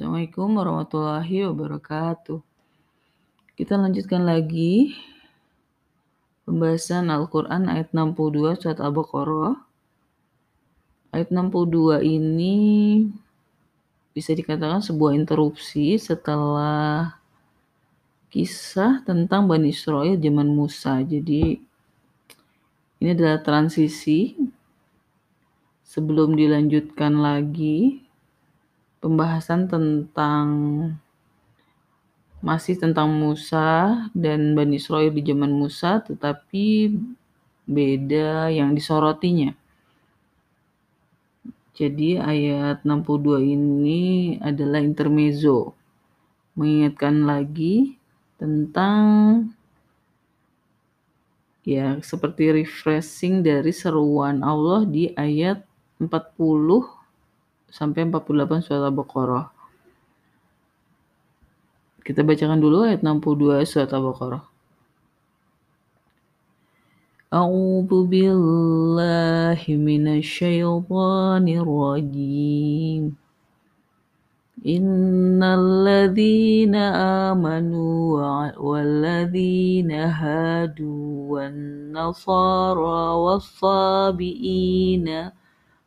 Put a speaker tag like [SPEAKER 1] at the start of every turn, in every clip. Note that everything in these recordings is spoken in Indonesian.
[SPEAKER 1] Assalamualaikum warahmatullahi wabarakatuh. Kita lanjutkan lagi pembahasan Al-Quran ayat 62 surat Al-Baqarah. Ayat 62 ini bisa dikatakan sebuah interupsi setelah kisah tentang Bani Israel zaman Musa. Jadi ini adalah transisi sebelum dilanjutkan lagi pembahasan tentang masih tentang Musa dan Bani Israel di zaman Musa, tetapi beda yang disorotinya. Jadi ayat 62 ini adalah intermezzo, mengingatkan lagi tentang ya seperti refreshing dari seruan Allah di ayat 40 sampai 48 surat Al-Baqarah. Kita bacakan dulu ayat 62 surat Al-Baqarah. A'udzu billahi minasyaitonir rajim. Amanu wal ladzina hadu wan nasara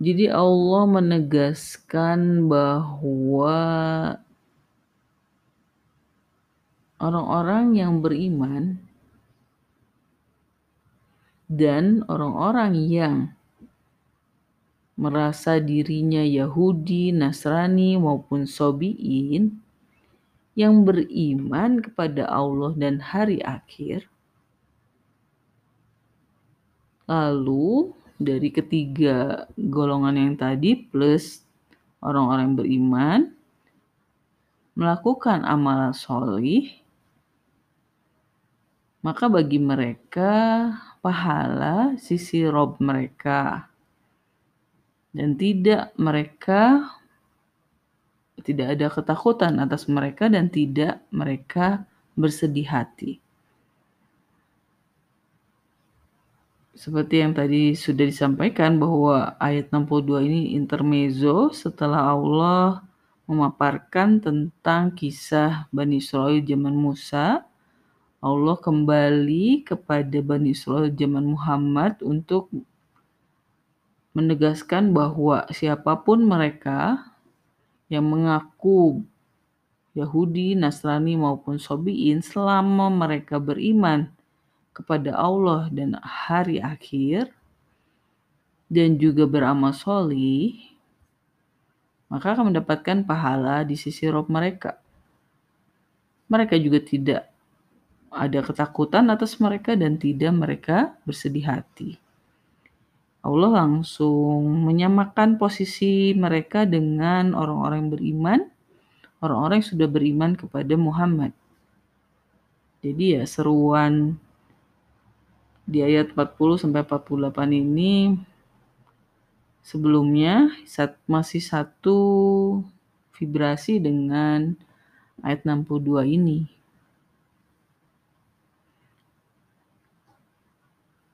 [SPEAKER 1] Jadi Allah menegaskan bahwa orang-orang yang beriman dan orang-orang yang merasa dirinya Yahudi, Nasrani maupun Sobiin yang beriman kepada Allah dan hari akhir lalu dari ketiga golongan yang tadi plus orang-orang yang beriman melakukan amalan solih, maka bagi mereka pahala sisi Rob mereka dan tidak mereka tidak ada ketakutan atas mereka dan tidak mereka bersedih hati. Seperti yang tadi sudah disampaikan bahwa ayat 62 ini intermezzo setelah Allah memaparkan tentang kisah Bani Israel zaman Musa. Allah kembali kepada Bani Israel zaman Muhammad untuk menegaskan bahwa siapa pun mereka yang mengaku Yahudi, Nasrani maupun Sobiin selama mereka beriman kepada Allah dan hari akhir dan juga beramal solih, maka akan mendapatkan pahala di sisi Rob mereka. Mereka juga tidak ada ketakutan atas mereka dan tidak mereka bersedih hati. Allah langsung menyamakan posisi mereka dengan orang-orang yang beriman, orang-orang yang sudah beriman kepada Muhammad. Jadi ya seruan di ayat 40 sampai 48 ini sebelumnya masih satu vibrasi dengan ayat 62 ini.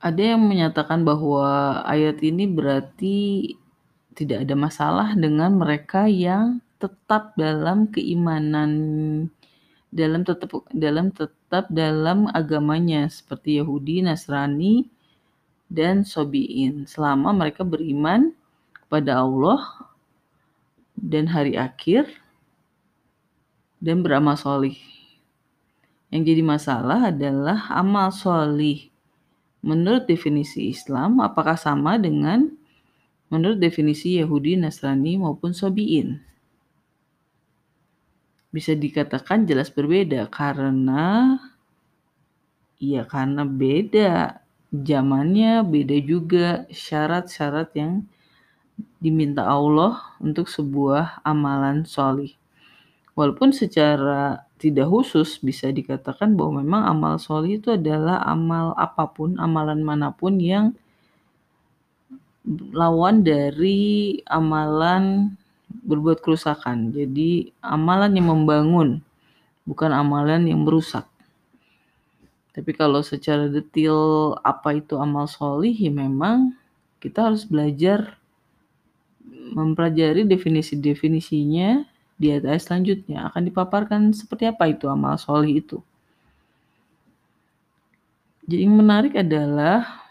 [SPEAKER 1] Ada yang menyatakan bahwa ayat ini berarti tidak ada masalah dengan mereka yang tetap dalam keimanan dalam tetap dalam tetap dalam agamanya seperti Yahudi, Nasrani, dan Sobiin selama mereka beriman kepada Allah dan hari akhir dan beramal solih. Yang jadi masalah adalah amal solih. Menurut definisi Islam, apakah sama dengan menurut definisi Yahudi, Nasrani, maupun Sobiin? Bisa dikatakan jelas berbeda karena ya karena beda zamannya beda juga syarat-syarat yang diminta Allah untuk sebuah amalan solih. Walaupun secara tidak khusus bisa dikatakan bahwa memang amal solih itu adalah amal apa pun, amalan mana pun yang lawan dari amalan berbuat kerusakan. Jadi amalan yang membangun, bukan amalan yang merusak. Tapi kalau secara detail apa itu amal solih, ya memang kita harus belajar mempelajari definisi-definisinya di ayat selanjutnya akan dipaparkan seperti apa itu amal solih itu. Jadi yang menarik adalah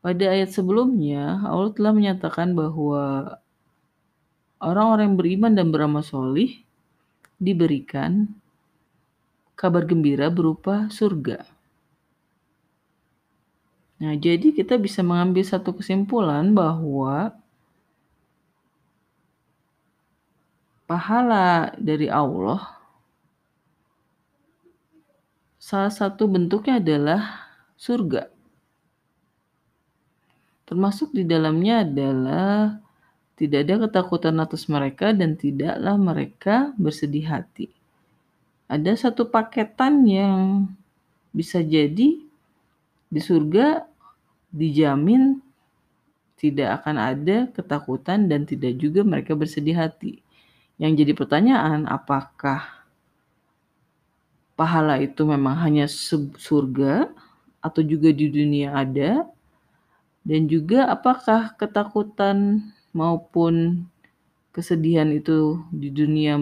[SPEAKER 1] pada ayat sebelumnya Allah telah menyatakan bahwa orang-orang yang beriman dan beramal solih diberikan kabar gembira berupa surga. Nah, jadi kita bisa mengambil satu kesimpulan bahwa pahala dari Allah salah satu bentuknya adalah surga. Termasuk di dalamnya adalah tidak ada ketakutan atas mereka dan tidaklah mereka bersedih hati. Ada satu paketan yang bisa jadi di surga dijamin tidak akan ada ketakutan dan tidak juga mereka bersedih hati. Yang jadi pertanyaan, apakah pahala itu memang hanya surga atau juga di dunia ada? Dan juga apakah ketakutan maupun kesedihan itu di dunia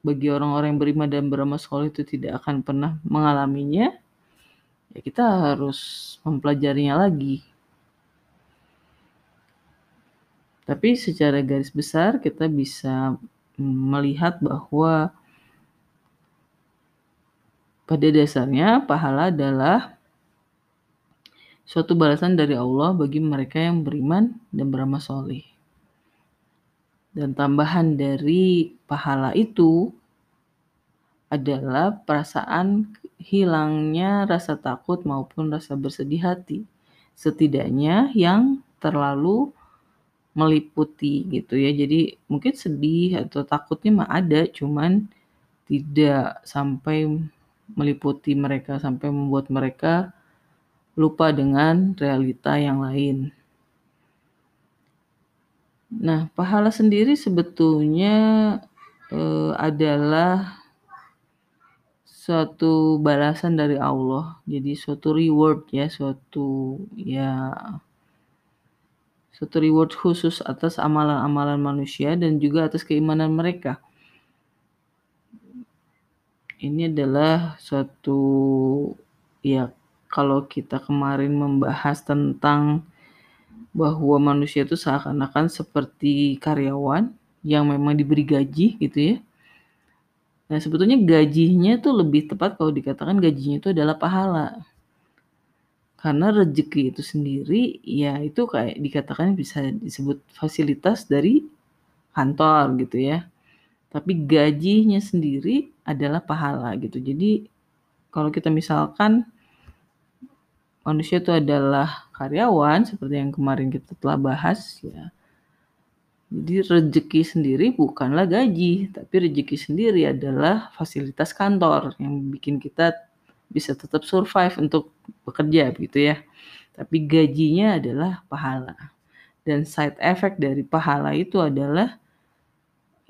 [SPEAKER 1] bagi orang-orang yang beriman dan beramal soleh itu tidak akan pernah mengalaminya? Ya kita harus mempelajarinya lagi. Tapi secara garis besar kita bisa melihat bahwa pada dasarnya pahala adalah suatu balasan dari Allah bagi mereka yang beriman dan beramal soleh. Dan tambahan dari pahala itu adalah perasaan hilangnya rasa takut maupun rasa bersedih hati. Setidaknya yang terlalu meliputi gitu ya. Jadi mungkin sedih atau takutnya mah ada, cuman tidak sampai meliputi mereka sampai membuat mereka lupa dengan realita yang lain. Nah, pahala sendiri sebetulnya eh, adalah suatu balasan dari Allah. Jadi suatu reward ya, suatu ya suatu reward khusus atas amalan-amalan manusia dan juga atas keimanan mereka. Ini adalah suatu ya kalau kita kemarin membahas tentang bahwa manusia itu seakan-akan seperti karyawan yang memang diberi gaji gitu ya. Nah, sebetulnya gajinya itu lebih tepat kalau dikatakan gajinya itu adalah pahala. Karena rezeki itu sendiri ya itu kayak dikatakan bisa disebut fasilitas dari kantor gitu ya. Tapi gajinya sendiri adalah pahala gitu. Jadi kalau kita misalkan manusia itu adalah karyawan seperti yang kemarin kita telah bahas ya. Jadi rezeki sendiri bukanlah gaji, tapi rezeki sendiri adalah fasilitas kantor yang bikin kita bisa tetap survive untuk bekerja gitu ya. Tapi gajinya adalah pahala. Dan side effect dari pahala itu adalah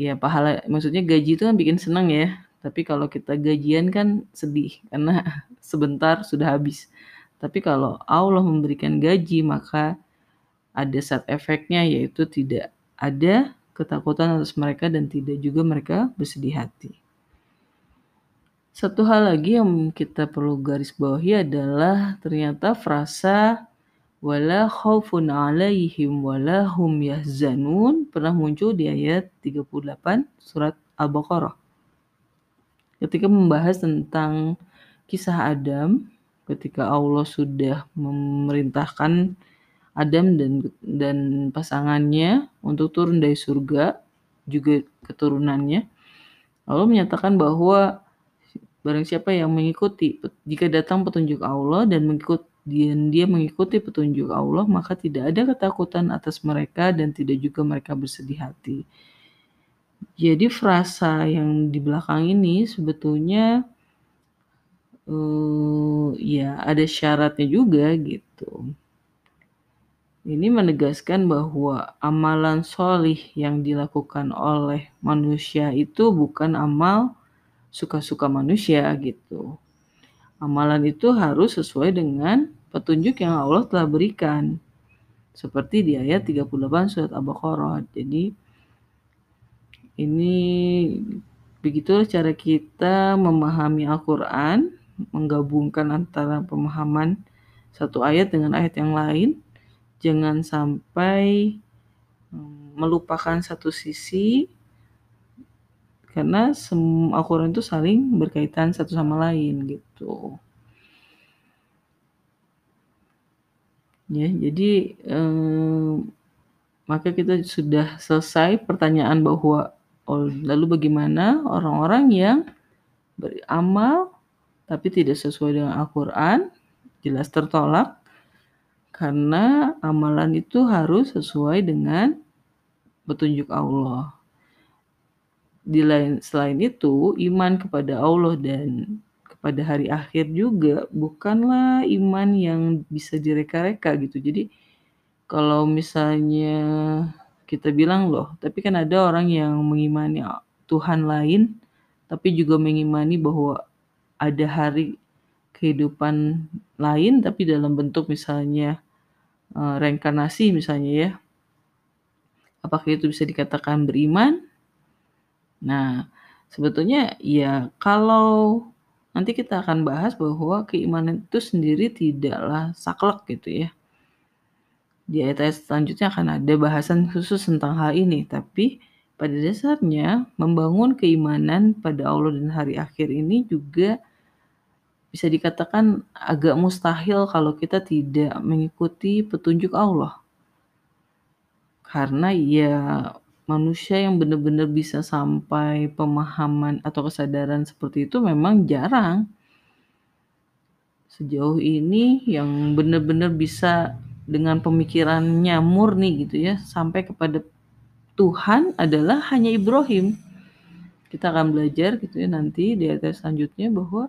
[SPEAKER 1] ya pahala maksudnya gaji itu kan bikin senang ya. Tapi kalau kita gajian kan sedih karena sebentar sudah habis. Tapi kalau Allah memberikan gaji maka ada side effectnya yaitu tidak ada ketakutan atas mereka dan tidak juga mereka bersedih hati. Satu hal lagi yang kita perlu garis bawahi adalah ternyata frasa wala khaufun alaihim wala hum yahzanun pernah muncul di ayat 38 surat Al-Baqarah. Ketika membahas tentang kisah Adam ketika Allah sudah memerintahkan Adam dan dan pasangannya untuk turun dari surga juga keturunannya. Allah menyatakan bahwa Barang siapa yang mengikuti, jika datang petunjuk Allah dan mengikut dan dia mengikuti petunjuk Allah, maka tidak ada ketakutan atas mereka dan tidak juga mereka bersedih hati. Jadi frasa yang di belakang ini sebetulnya eee, ya ada syaratnya juga gitu. Ini menegaskan bahwa amalan sholih yang dilakukan oleh manusia itu bukan amal suka-suka manusia gitu. Amalan itu harus sesuai dengan petunjuk yang Allah telah berikan. Seperti di ayat 38 surat Al-Baqarah. Jadi ini begitulah cara kita memahami Al-Qur'an, menggabungkan antara pemahaman satu ayat dengan ayat yang lain. Jangan sampai melupakan satu sisi karena Al-Qur'an itu saling berkaitan satu sama lain gitu. Ya, jadi eh, maka kita sudah selesai pertanyaan bahwa oh, lalu bagaimana orang-orang yang beramal tapi tidak sesuai dengan Al-Qur'an? Jelas tertolak karena amalan itu harus sesuai dengan petunjuk Allah. Di lain selain itu, iman kepada Allah dan kepada hari akhir juga bukanlah iman yang bisa direka-reka gitu. Jadi kalau misalnya kita bilang loh, tapi kan ada orang yang mengimani Tuhan lain, tapi juga mengimani bahwa ada hari kehidupan lain, tapi dalam bentuk misalnya uh, reinkarnasi misalnya ya. Apakah itu bisa dikatakan beriman? Nah, sebetulnya ya kalau nanti kita akan bahas bahwa keimanan itu sendiri tidaklah saklek gitu ya. Di ayat-ayat selanjutnya akan ada bahasan khusus tentang hal ini, tapi pada dasarnya membangun keimanan pada Allah dan hari akhir ini juga bisa dikatakan agak mustahil kalau kita tidak mengikuti petunjuk Allah. Karena ya manusia yang benar-benar bisa sampai pemahaman atau kesadaran seperti itu memang jarang. Sejauh ini yang benar-benar bisa dengan pemikirannya murni gitu ya sampai kepada Tuhan adalah hanya Ibrahim. Kita akan belajar gitu ya nanti di ayat selanjutnya bahwa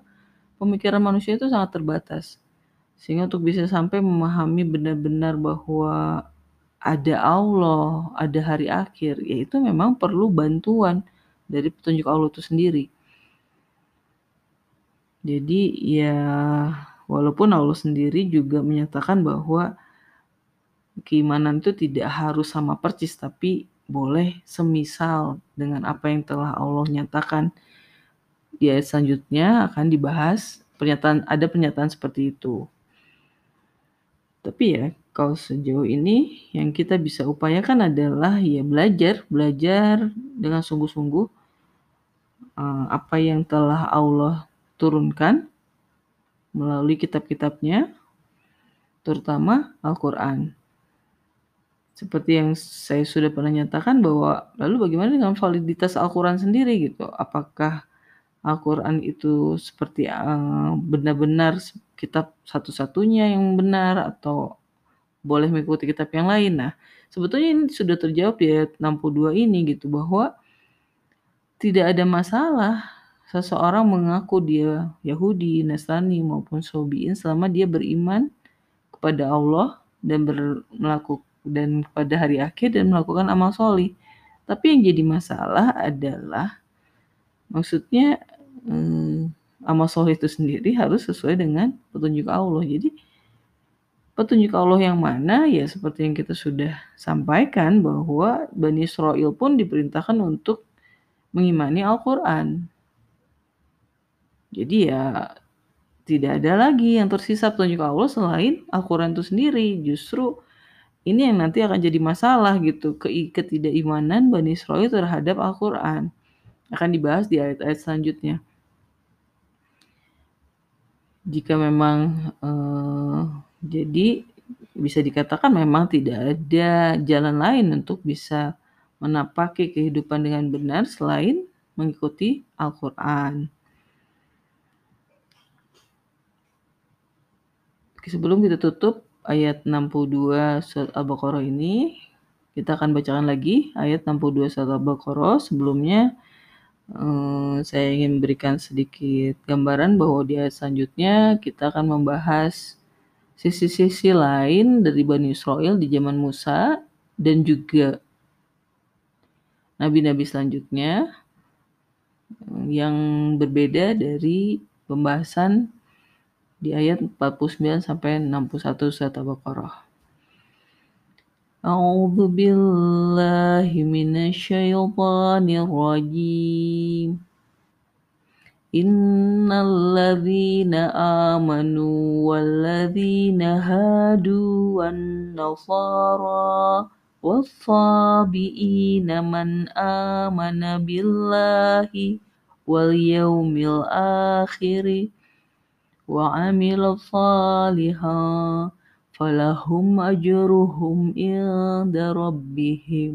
[SPEAKER 1] pemikiran manusia itu sangat terbatas. Sehingga untuk bisa sampai memahami benar-benar bahwa ada Allah, ada hari akhir, yaitu memang perlu bantuan dari petunjuk Allah itu sendiri. Jadi ya walaupun Allah sendiri juga menyatakan bahwa keimanan itu tidak harus sama persis tapi boleh semisal dengan apa yang telah Allah nyatakan di ayat selanjutnya akan dibahas pernyataan ada pernyataan seperti itu. Tapi ya kalau sejauh ini yang kita bisa upayakan adalah ya belajar, belajar dengan sungguh-sungguh uh, apa yang telah Allah turunkan melalui kitab-kitabnya, terutama Al-Quran. Seperti yang saya sudah pernah nyatakan bahwa lalu bagaimana dengan validitas Al-Quran sendiri gitu? Apakah Al-Quran itu seperti uh, benar-benar kitab satu-satunya yang benar atau boleh mengikuti kitab yang lain. Nah, sebetulnya ini sudah terjawab di ayat 62 ini gitu bahwa tidak ada masalah seseorang mengaku dia Yahudi, Nasrani maupun Sobiin selama dia beriman kepada Allah dan melakukan dan pada hari akhir dan melakukan amal soli. Tapi yang jadi masalah adalah maksudnya hmm, amal soleh itu sendiri harus sesuai dengan petunjuk Allah. Jadi petunjuk Allah yang mana ya seperti yang kita sudah sampaikan bahwa Bani Israel pun diperintahkan untuk mengimani Al-Quran. Jadi ya tidak ada lagi yang tersisa petunjuk Allah selain Al-Quran itu sendiri. Justru ini yang nanti akan jadi masalah gitu ke ketidakimanan Bani Israel terhadap Al-Quran akan dibahas di ayat-ayat selanjutnya. Jika memang eh, jadi bisa dikatakan memang tidak ada jalan lain untuk bisa menapaki kehidupan dengan benar selain mengikuti Al-Quran. Sebelum kita tutup ayat 62 surat Al-Baqarah ini, Kita akan bacakan lagi ayat 62 surat Al-Baqarah. Sebelumnya eh, saya ingin memberikan sedikit gambaran bahwa di ayat selanjutnya kita akan membahas sisi-sisi lain dari Bani Israel di zaman Musa dan juga nabi-nabi selanjutnya yang berbeda dari pembahasan di ayat 49 sampai 61 surat Al-Baqarah. أعوذ بالله من الشيطان الرجيم. إن الذين آمنوا والذين هادوا والنصارى والصابئين من آمن بالله واليوم الآخر وعمل صالحا فلهم أجرهم عند ربهم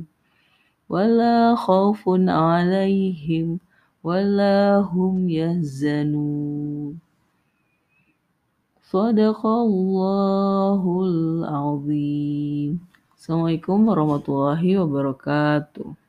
[SPEAKER 1] ولا خوف عليهم ولا هم يحزنون. صدق الله العظيم. Assalamualaikum warahmatullahi wabarakatuh